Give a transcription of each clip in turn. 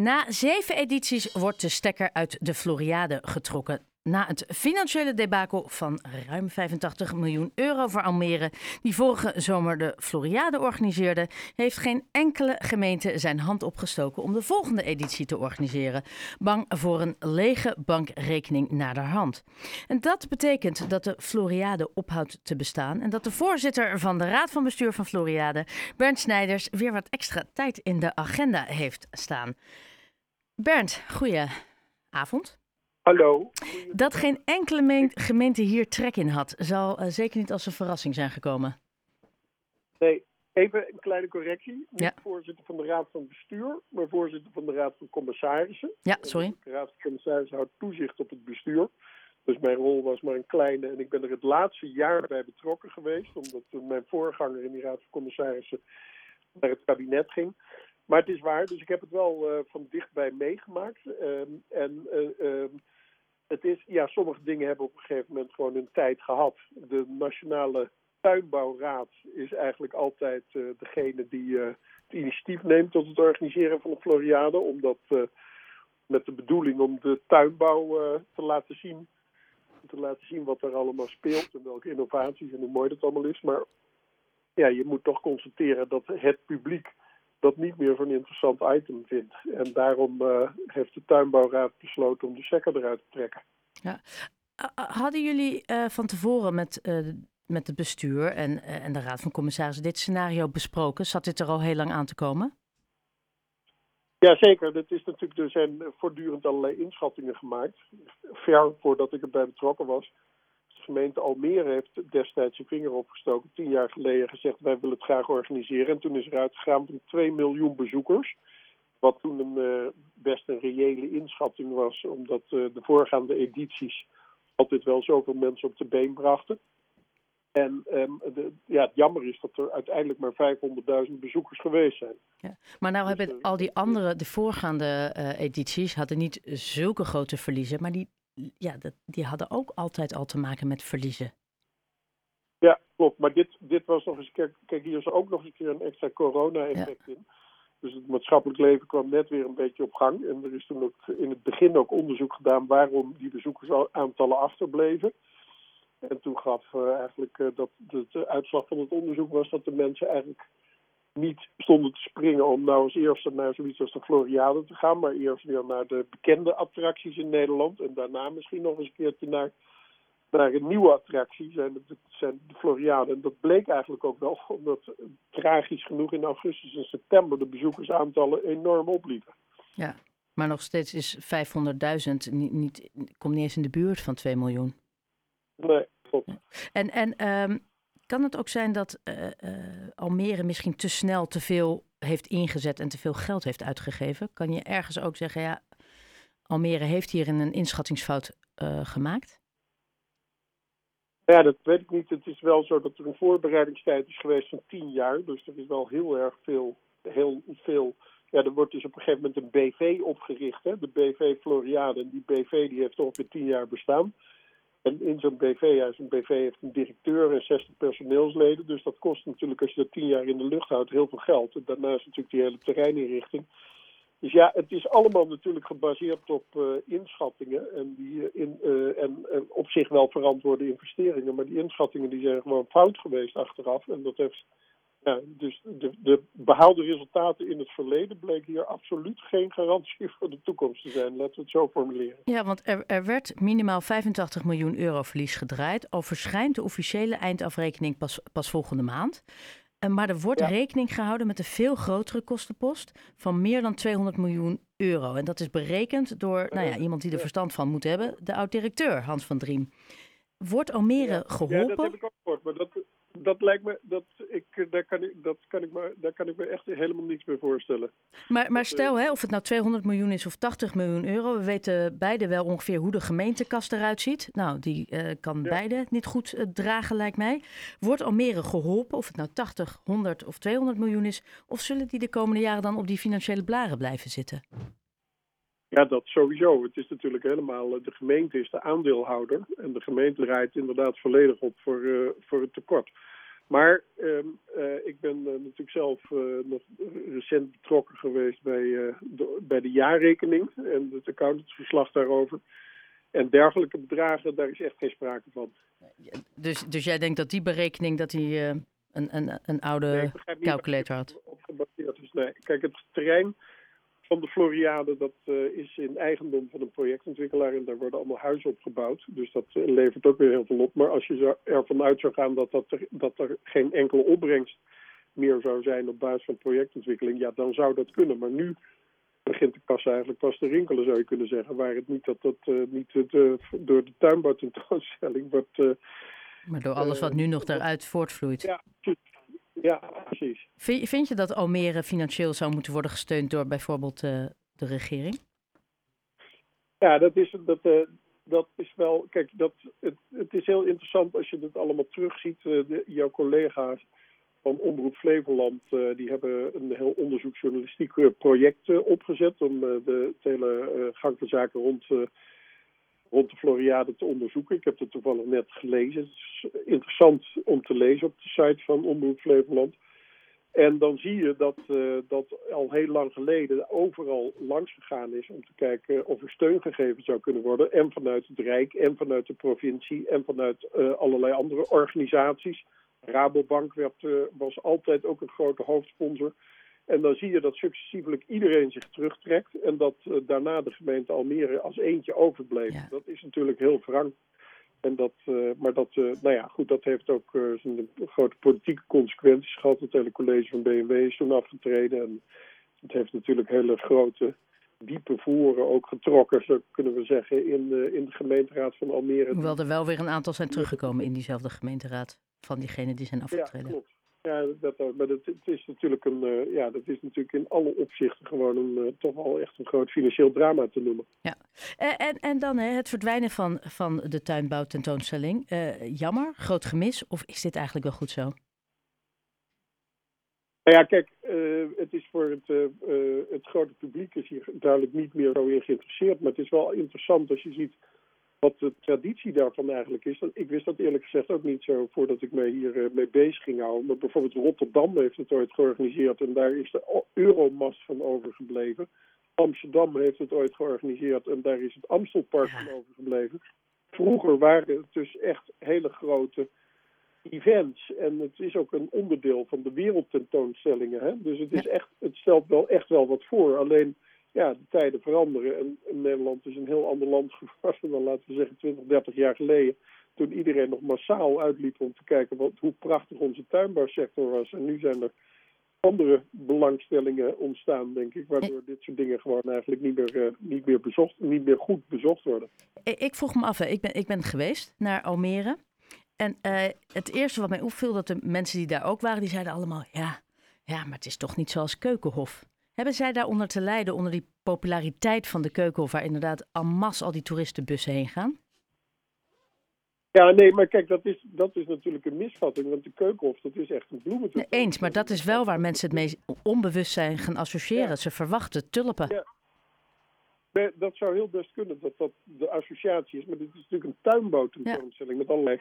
Na zeven edities wordt de stekker uit de Floriade getrokken. Na het financiële debakel van ruim 85 miljoen euro voor Almere, die vorige zomer de Floriade organiseerde, heeft geen enkele gemeente zijn hand opgestoken om de volgende editie te organiseren. Bang voor een lege bankrekening naderhand. En dat betekent dat de Floriade ophoudt te bestaan en dat de voorzitter van de Raad van Bestuur van Floriade, Bernd Snijders, weer wat extra tijd in de agenda heeft staan. Bernd, goeie avond. Hallo. Dat geen enkele gemeente hier trek in had, zal uh, zeker niet als een verrassing zijn gekomen. Nee, even een kleine correctie. Niet voorzitter van de Raad van Bestuur, maar voorzitter van de Raad van Commissarissen. Ja, sorry. De Raad van Commissarissen houdt toezicht op het bestuur. Dus mijn rol was maar een kleine. En ik ben er het laatste jaar bij betrokken geweest, omdat mijn voorganger in die Raad van Commissarissen naar het kabinet ging. Maar het is waar, dus ik heb het wel uh, van dichtbij meegemaakt. Uh, en uh, het is, ja, sommige dingen hebben op een gegeven moment gewoon een tijd gehad. De Nationale Tuinbouwraad is eigenlijk altijd degene die het initiatief neemt tot het organiseren van de Floriade. Omdat met de bedoeling om de tuinbouw te laten zien. Te laten zien wat er allemaal speelt en welke innovaties en hoe mooi dat allemaal is. Maar ja, je moet toch constateren dat het publiek dat niet meer zo'n interessant item vindt. En daarom uh, heeft de tuinbouwraad besloten om de sekker eruit te trekken. Ja. Hadden jullie uh, van tevoren met, uh, met het bestuur en, en de raad van commissarissen dit scenario besproken? Zat dit er al heel lang aan te komen? Jazeker, dat is natuurlijk, er zijn voortdurend allerlei inschattingen gemaakt. Ver voordat ik erbij betrokken was gemeente Almere heeft destijds zijn vinger opgestoken. Tien jaar geleden gezegd, wij willen het graag organiseren. En toen is er uitgegaan van 2 miljoen bezoekers. Wat toen een, uh, best een reële inschatting was, omdat uh, de voorgaande edities altijd wel zoveel mensen op de been brachten. En um, de, ja, het jammer is dat er uiteindelijk maar 500.000 bezoekers geweest zijn. Ja. Maar nou dus, hebben uh, al die andere, de voorgaande edities, hadden niet zulke grote verliezen. Maar die ja, dat, die hadden ook altijd al te maken met verliezen. Ja, klopt. Maar dit, dit was nog eens, kijk, kijk hier is ook nog eens een keer een extra corona-effect in. Dus het maatschappelijk leven kwam net weer een beetje op gang. En er is toen ook in het begin ook onderzoek gedaan waarom die bezoekersaantallen achterbleven. En toen gaf uh, eigenlijk uh, dat de, de, uitslag van het onderzoek was dat de mensen eigenlijk niet stonden te springen om nou als eerste naar zoiets als de Floriade te gaan, maar eerst weer naar de bekende attracties in Nederland en daarna misschien nog eens een keertje naar, naar een nieuwe attractie, zijn de, zijn de Floriade. En dat bleek eigenlijk ook wel, omdat tragisch genoeg in augustus en september de bezoekersaantallen enorm opliepen. Ja, maar nog steeds is 500.000 niet, niet, komt niet eens in de buurt van 2 miljoen. Nee, klopt. En, en um, kan het ook zijn dat uh, uh, Almere misschien te snel te veel heeft ingezet en te veel geld heeft uitgegeven? Kan je ergens ook zeggen, ja, Almere heeft hier een inschattingsfout uh, gemaakt? Ja, dat weet ik niet. Het is wel zo dat er een voorbereidingstijd is geweest van tien jaar. Dus er is wel heel erg veel, heel veel ja, er wordt dus op een gegeven moment een BV opgericht, hè? de BV Floriade. En die BV die heeft ongeveer tien jaar bestaan. En in zo'n BV, ja, zo'n BV heeft een directeur en 60 personeelsleden. Dus dat kost natuurlijk, als je dat tien jaar in de lucht houdt, heel veel geld. En daarnaast natuurlijk die hele terreininrichting. Dus ja, het is allemaal natuurlijk gebaseerd op uh, inschattingen en, die, in, uh, en, en, op zich wel verantwoorde investeringen. Maar die inschattingen die zijn gewoon fout geweest achteraf. En dat heeft ja, dus de, de, behaalde resultaten in het verleden bleken hier absoluut geen garantie voor de toekomst te zijn. Laten we het zo formuleren. Ja, want er, er werd minimaal 85 miljoen euro verlies gedraaid. Al verschijnt de officiële eindafrekening pas, pas volgende maand. Eh, maar er wordt rekening gehouden met een veel grotere kostenpost van meer dan 200 miljoen euro. En dat is berekend door nou ja, iemand die er verstand van moet hebben, de oud-directeur Hans van Driem. Wordt Almere geholpen? Ja, dat heb ik ook gehoord, maar dat, dat lijkt me, dat, ik, daar, kan ik, dat kan ik me, daar kan ik me echt helemaal niets meer voorstellen. Maar, maar stel, hè, of het nou 200 miljoen is of 80 miljoen euro, we weten beide wel ongeveer hoe de gemeentekast eruit ziet. Nou, die uh, kan beide niet goed uh, dragen, lijkt mij. Wordt Almere geholpen, of het nou 80, 100 of 200 miljoen is, of zullen die de komende jaren dan op die financiële blaren blijven zitten? Ja, dat sowieso. Het is natuurlijk helemaal, de gemeente is de aandeelhouder. En de gemeente rijdt inderdaad volledig op voor, uh, voor het tekort. Maar ehm, ik ben natuurlijk zelf nog recent betrokken geweest bij, de, bij de jaarrekening en het accountantsverslag daarover. En dergelijke bedragen, daar is echt geen sprake van. Dus, dus jij denkt dat die berekening dat die, een, een, een oude calculator had? Is. Nee, kijk, het terrein van de Floriade, dat uh, is in eigendom van een projectontwikkelaar en daar worden allemaal huizen op gebouwd. Dus dat uh, levert ook weer heel veel op. Maar als je ervan uit zou gaan dat, dat, er, dat er geen enkele opbrengst meer zou zijn op basis van projectontwikkeling, ja, dan zou dat kunnen. Maar nu begint de kassa eigenlijk pas te rinkelen, zou je kunnen zeggen. Waar het niet dat dat uh, niet door de tuinbouwtentoonstelling wordt... maar door alles wat nu nog daaruit voortvloeit. Ja, ja, precies. Vind, vind je dat Almere financieel zou moeten worden gesteund door bijvoorbeeld uh, de regering? Ja, dat is, dat, uh, dat is wel. Kijk, dat, het, het is heel interessant als je dat allemaal terugziet. Uh, de, jouw collega's van Omroep Flevoland die hebben een heel onderzoeksjournalistiek project opgezet om de, het hele gang van zaken rond te onderzoeken. Ik heb het toevallig net gelezen. Het is interessant om te lezen op de site van Omroep Flevoland. En dan zie je dat uh, dat al heel lang geleden overal langs gegaan is om te kijken of er steun gegeven zou kunnen worden. En vanuit het Rijk, en vanuit de provincie, en vanuit uh, allerlei andere organisaties. Rabobank werd, uh, was altijd ook een grote hoofdsponsor. En dan zie je dat successievelijk iedereen zich terugtrekt en dat uh, daarna de gemeente Almere als eentje overbleef. Ja. Dat is natuurlijk heel wrang. En dat, uh, maar dat, uh, nou ja, goed, dat heeft ook zijn grote politieke consequenties gehad. Het hele college van BMW is toen afgetreden. En het heeft natuurlijk hele grote, diepe voeren ook getrokken, zo kunnen we zeggen, in, in de gemeenteraad van Almere. Hoewel er wel weer een aantal zijn teruggekomen in diezelfde gemeenteraad van diegenen die zijn afgetreden. Ja, klopt. Ja, dat, maar dat, het is natuurlijk een, uh, ja, dat is natuurlijk in alle opzichten gewoon een, uh, toch wel echt een groot financieel drama te noemen. Ja, en, en dan hè, het verdwijnen van, van de tuinbouwtentoonstelling. Uh, jammer, groot gemis, of is dit eigenlijk wel goed zo? Nou ja, kijk, het is voor het, het grote publiek is hier duidelijk niet meer zo in geïnteresseerd. Maar het is wel interessant als je ziet wat de traditie daarvan eigenlijk is. Ik wist dat eerlijk gezegd ook niet zo voordat ik me hier uh, mee bezig ging houden. Maar bijvoorbeeld Rotterdam heeft het ooit georganiseerd en daar is de Euromast van overgebleven. Amsterdam heeft het ooit georganiseerd en daar is het Amstelpark van overgebleven. Vroeger waren het dus echt hele grote events. En het is ook een onderdeel van de wereldtentoonstellingen. Hè? Dus het, is echt, het stelt wel echt wel wat voor. Alleen ja, de tijden veranderen. En, Nederland is een heel ander land geworden dan, laten we zeggen, 20, 30 jaar geleden. Toen iedereen nog massaal uitliep om te kijken wat, hoe prachtig onze tuinbouwsector was. En nu zijn er andere belangstellingen ontstaan, denk ik, waardoor dit soort dingen gewoon eigenlijk niet meer, uh, niet meer, bezocht, niet meer goed bezocht worden. Ik vroeg me af, hè. ik ben, ik ben geweest naar Almere. En uh, het eerste wat mij opviel, dat de mensen die daar ook waren, die zeiden allemaal, ja, ja, maar het is toch niet zoals Keukenhof. Hebben zij daaronder te lijden, onder die populariteit van de Keukenhof, waar inderdaad en masse al die toeristenbussen heen gaan? Ja, nee, maar kijk, dat is, dat is natuurlijk een misvatting. Want de Keukenhof, dat is echt een bloementuin. Nee, eens, maar dat is wel waar mensen het meest onbewust zijn gaan associëren. Ja. Ze verwachten tulpen. Ja. Nee, dat zou heel best kunnen dat dat de associatie is. Maar dit is natuurlijk een tuinbouwtentoonstelling ja. met allerlei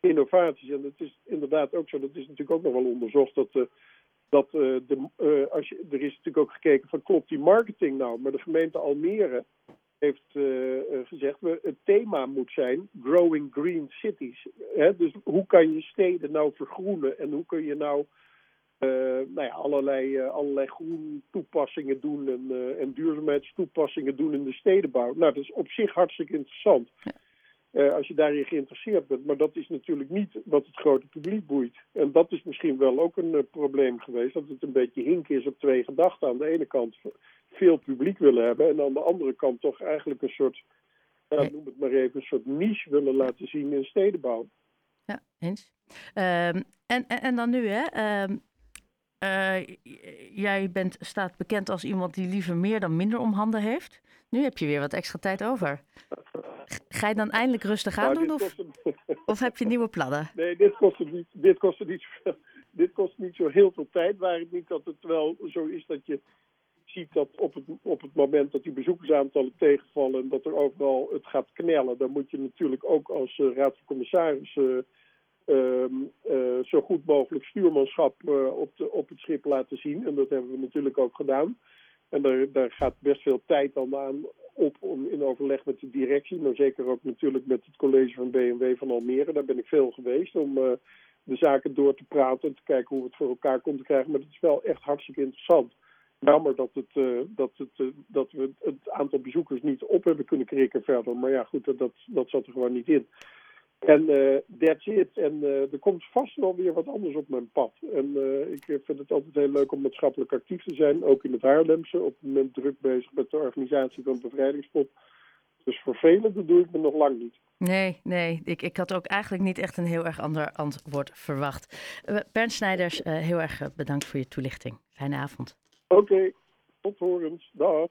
innovaties. En het is inderdaad ook zo, dat is natuurlijk ook nog wel onderzocht, dat de dat uh, de, uh, als je, er is natuurlijk ook gekeken van klopt die marketing nou, maar de gemeente Almere heeft uh, gezegd we, het thema moet zijn growing green cities. Hè? Dus hoe kan je steden nou vergroenen en hoe kun je nou nou ja, allerlei, allerlei groen toepassingen doen en, en duurzaamheidstoepassingen doen in de stedenbouw. Nou, dat is op zich hartstikke interessant. Ja. Uh, als je daarin geïnteresseerd bent. Maar dat is natuurlijk niet wat het grote publiek boeit. En dat is misschien wel ook een uh, probleem geweest. Dat het een beetje hinken is op twee gedachten. Aan de ene kant veel publiek willen hebben. En aan de andere kant toch eigenlijk een soort, ja, noem het maar even, een soort niche willen laten zien in stedenbouw. Ja, eens. Um, en, en, en, dan nu, hè. Um, uh, jij bent, staat bekend als iemand die liever meer dan minder om handen heeft. Nu heb je weer wat extra tijd over. Ga je dan eindelijk rustig aan nou, doen of, of heb je nieuwe plannen? Nee, dit kost niet, dit kost niet, dit kost niet zo heel veel tijd. Waar het niet dat het wel zo is dat je ziet dat op het, op het moment dat die bezoekersaantallen tegenvallen en dat er overal het gaat knellen, dan moet je natuurlijk ook als uh, raad van commissarissen ehm, zo goed mogelijk stuurmanschap op, de, op het schip laten zien. En dat hebben we natuurlijk ook gedaan. En daar, daar gaat best veel tijd dan aan op om in overleg met de directie, maar zeker ook natuurlijk met het college van BMW van Almere. Daar ben ik veel geweest om de zaken door te praten en te kijken hoe we het voor elkaar konden krijgen. Maar het is wel echt hartstikke interessant. Jammer dat, het, dat, het, dat we het aantal bezoekers niet op hebben kunnen krikken verder. Maar ja, goed, dat, dat zat er gewoon niet in. En uh, that's it. En er komt vast wel weer wat anders op mijn pad. En ik vind het altijd heel leuk om maatschappelijk actief te zijn. Ook in het Haarlemse. Op het moment druk bezig met de organisatie van Bevrijdingspop. Dus vervelend, dat doe ik me nog lang niet. Nee, nee. Ik, ik had ook eigenlijk niet echt een heel erg ander antwoord verwacht. Bernd Snijders, heel erg bedankt voor je toelichting. Fijne avond. Oké, okay. tot horens. Dag.